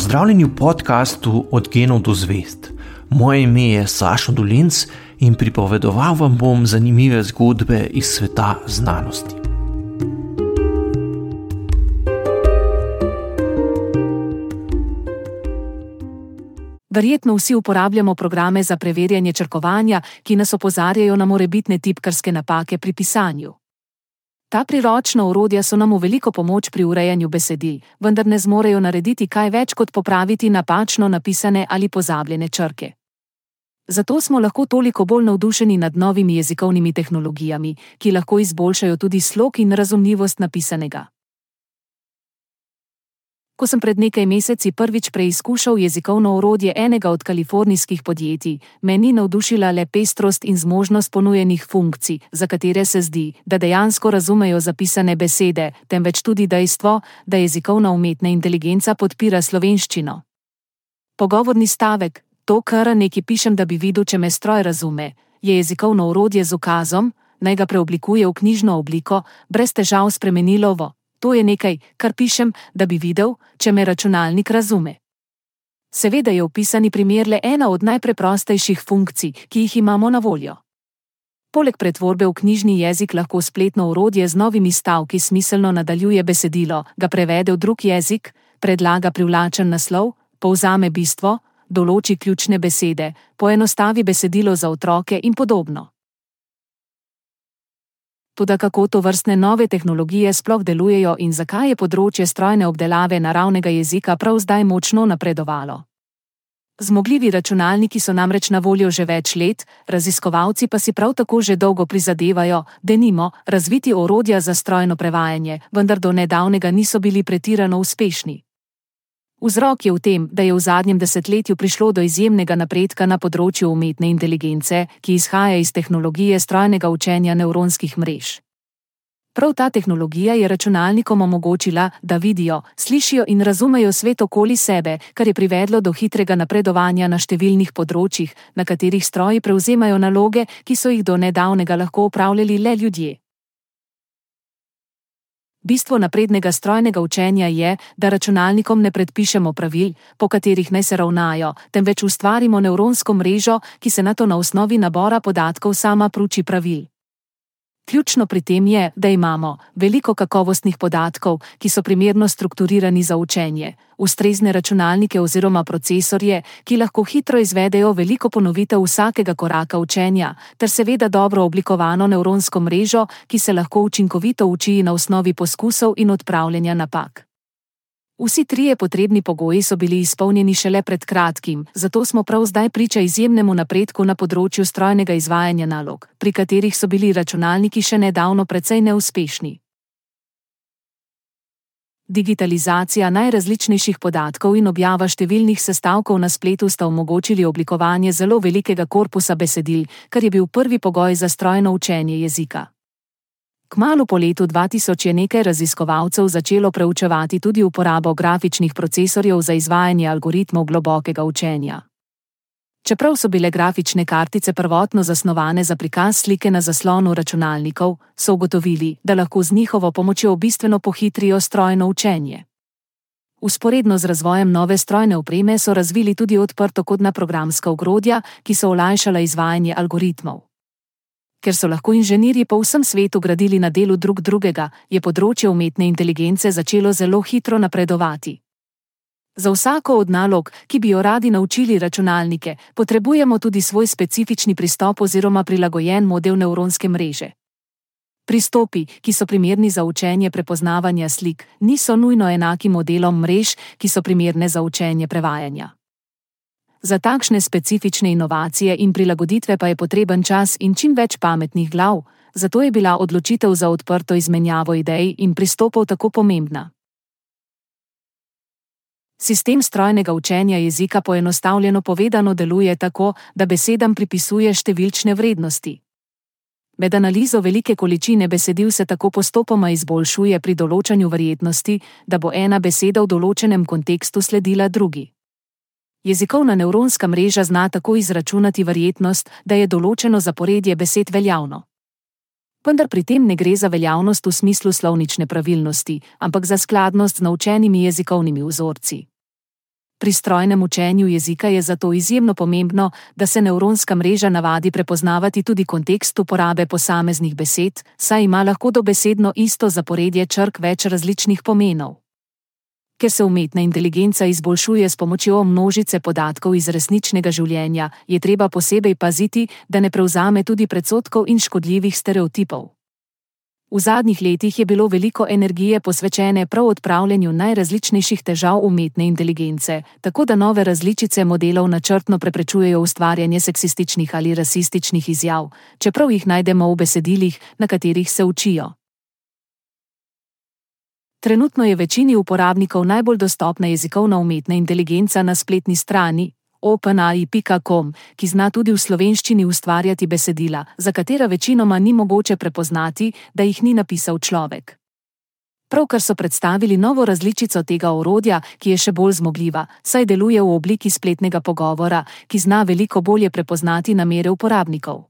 Pozdravljeni v podkastu Od genov do zvest. Moje ime je Sašo Dolinc in pripovedoval vam bom zanimive zgodbe iz sveta znanosti. Verjetno vsi uporabljamo programe za preverjanje črkovanja, ki nas opozarjajo na morebitne tipkarske napake pri pisanju. Ta priročna orodja so nam v veliko pomoč pri urejanju besedil, vendar ne zmorejo narediti kaj več kot popraviti napačno napisane ali pozabljene črke. Zato smo lahko toliko bolj navdušeni nad novimi jezikovnimi tehnologijami, ki lahko izboljšajo tudi slog in razumljivost napisanega. Ko sem pred nekaj meseci prvič preizkušal jezikovno orodje enega od kalifornijskih podjetij, me ni navdušila le pestrost in zmožnost ponujenih funkcij, za katere se zdi, da dejansko razumejo zapisane besede, temveč tudi dejstvo, da jezikovna umetna inteligenca podpira slovenščino. Pogovorni stavek: To, kar neki pišem, da bi videl, če me stroj razume, je jezikovno orodje z ukazom, naj ga preoblikuje v knjižno obliko, brez težav spremenilo v To je nekaj, kar pišem, da bi videl, če me računalnik razume. Seveda je opisani primer le ena od najpreprostejših funkcij, ki jih imamo na voljo. Poleg pretvorbe v knjižni jezik lahko spletno orodje z novimi stavki smiselno nadaljuje besedilo, ga prevede v drug jezik, predlaga privlačen naslov, povzame bistvo, določi ključne besede, poenostavi besedilo za otroke in podobno. Tudi kako to vrstne nove tehnologije sploh delujejo in zakaj je področje strojne obdelave naravnega jezika prav zdaj močno napredovalo. Zmogljivi računalniki so namreč na voljo že več let, raziskovalci pa si prav tako že dolgo prizadevajo, da nimo, razviti orodja za strojno prevajanje, vendar do nedavnega niso bili pretirano uspešni. Vzrok je v tem, da je v zadnjem desetletju prišlo do izjemnega napredka na področju umetne inteligence, ki izhaja iz tehnologije strojnega učenja nevronskih mrež. Prav ta tehnologija je računalnikom omogočila, da vidijo, slišijo in razumejo svet okoli sebe, kar je privedlo do hitrega napredovanja na številnih področjih, na katerih stroji prevzemajo naloge, ki so jih do nedavnega lahko upravljali le ljudje. Bistvo naprednega strojnega učenja je, da računalnikom ne predpišemo pravil, po katerih naj se ravnajo, temveč ustvarimo nevronsko mrežo, ki se na to na osnovi nabora podatkov sama pruči pravil. Ključno pri tem je, da imamo veliko kakovostnih podatkov, ki so primerno strukturirani za učenje, ustrezne računalnike oziroma procesorje, ki lahko hitro izvedejo veliko ponovitev vsakega koraka učenja, ter seveda dobro oblikovano nevronsko mrežo, ki se lahko učinkovito uči na osnovi poskusov in odpravljanja napak. Vsi trije potrebni pogoji so bili izpolnjeni šele pred kratkim, zato smo prav zdaj priča izjemnemu napredku na področju strojnega izvajanja nalog, pri katerih so bili računalniki še nedavno precej neuspešni. Digitalizacija najrazličnejših podatkov in objava številnih sestavkov na spletu sta omogočili oblikovanje zelo velikega korpusa besedil, kar je bil prvi pogoj za strojno učenje jezika. Kmalo po letu 2000 je nekaj raziskovalcev začelo preučevati tudi uporabo grafičnih procesorjev za izvajanje algoritmov globokega učenja. Čeprav so bile grafične kartice prvotno zasnovane za prikaz slike na zaslonu računalnikov, so ugotovili, da lahko z njihovo pomočjo bistveno pohitrijo strojno učenje. Usporedno z razvojem nove strojne opreme so razvili tudi odprtokodna programska ogrodja, ki so olajšala izvajanje algoritmov. Ker so lahko inženirji po vsem svetu gradili na delu drug drugega, je področje umetne inteligence začelo zelo hitro napredovati. Za vsako od nalog, ki bi jo radi naučili računalnike, potrebujemo tudi svoj specifični pristop oziroma prilagojen model nevronske mreže. Pristopi, ki so primerni za učenje prepoznavanja slik, niso nujno enaki modelom mrež, ki so primerne za učenje prevajanja. Za takšne specifične inovacije in prilagoditve pa je potreben čas in čim več pametnih glav, zato je bila odločitev za odprto izmenjavo idej in pristopov tako pomembna. Sistem strojnega učenja jezika poenostavljeno povedano deluje tako, da besedam pripisuje številčne vrednosti. Med analizo velike količine besedil se tako postopoma izboljšuje pri določanju verjetnosti, da bo ena beseda v določenem kontekstu sledila drugi. Jezikovna nevronska mreža zna tako izračunati verjetnost, da je določeno zaporedje besed veljavno. Vendar pri tem ne gre za veljavnost v smislu slovnične pravilnosti, ampak za skladnost z naučenimi jezikovnimi vzorci. Pri strojnem učenju jezika je zato izjemno pomembno, da se nevronska mreža navadi prepoznavati tudi kontekst uporabe posameznih besed, saj ima lahko dobesedno isto zaporedje črk več različnih pomenov. Ker se umetna inteligenca izboljšuje s pomočjo množice podatkov iz resničnega življenja, je treba posebej paziti, da ne prevzame tudi predsotkov in škodljivih stereotipov. V zadnjih letih je bilo veliko energije posvečene prav odpravljanju najrazličnejših težav umetne inteligence, tako da nove različice modelov načrtno preprečujejo ustvarjanje seksističnih ali rasističnih izjav, čeprav jih najdemo v besedilih, na katerih se učijo. Trenutno je večini uporabnikov najbolj dostopna jezikovna umetna inteligenca na spletni strani openai.com, ki zna tudi v slovenščini ustvarjati besedila, za katera večinoma ni mogoče prepoznati, da jih ni napisal človek. Pravkar so predstavili novo različico tega orodja, ki je še bolj zmogljiva, saj deluje v obliki spletnega pogovora, ki zna veliko bolje prepoznati namere uporabnikov.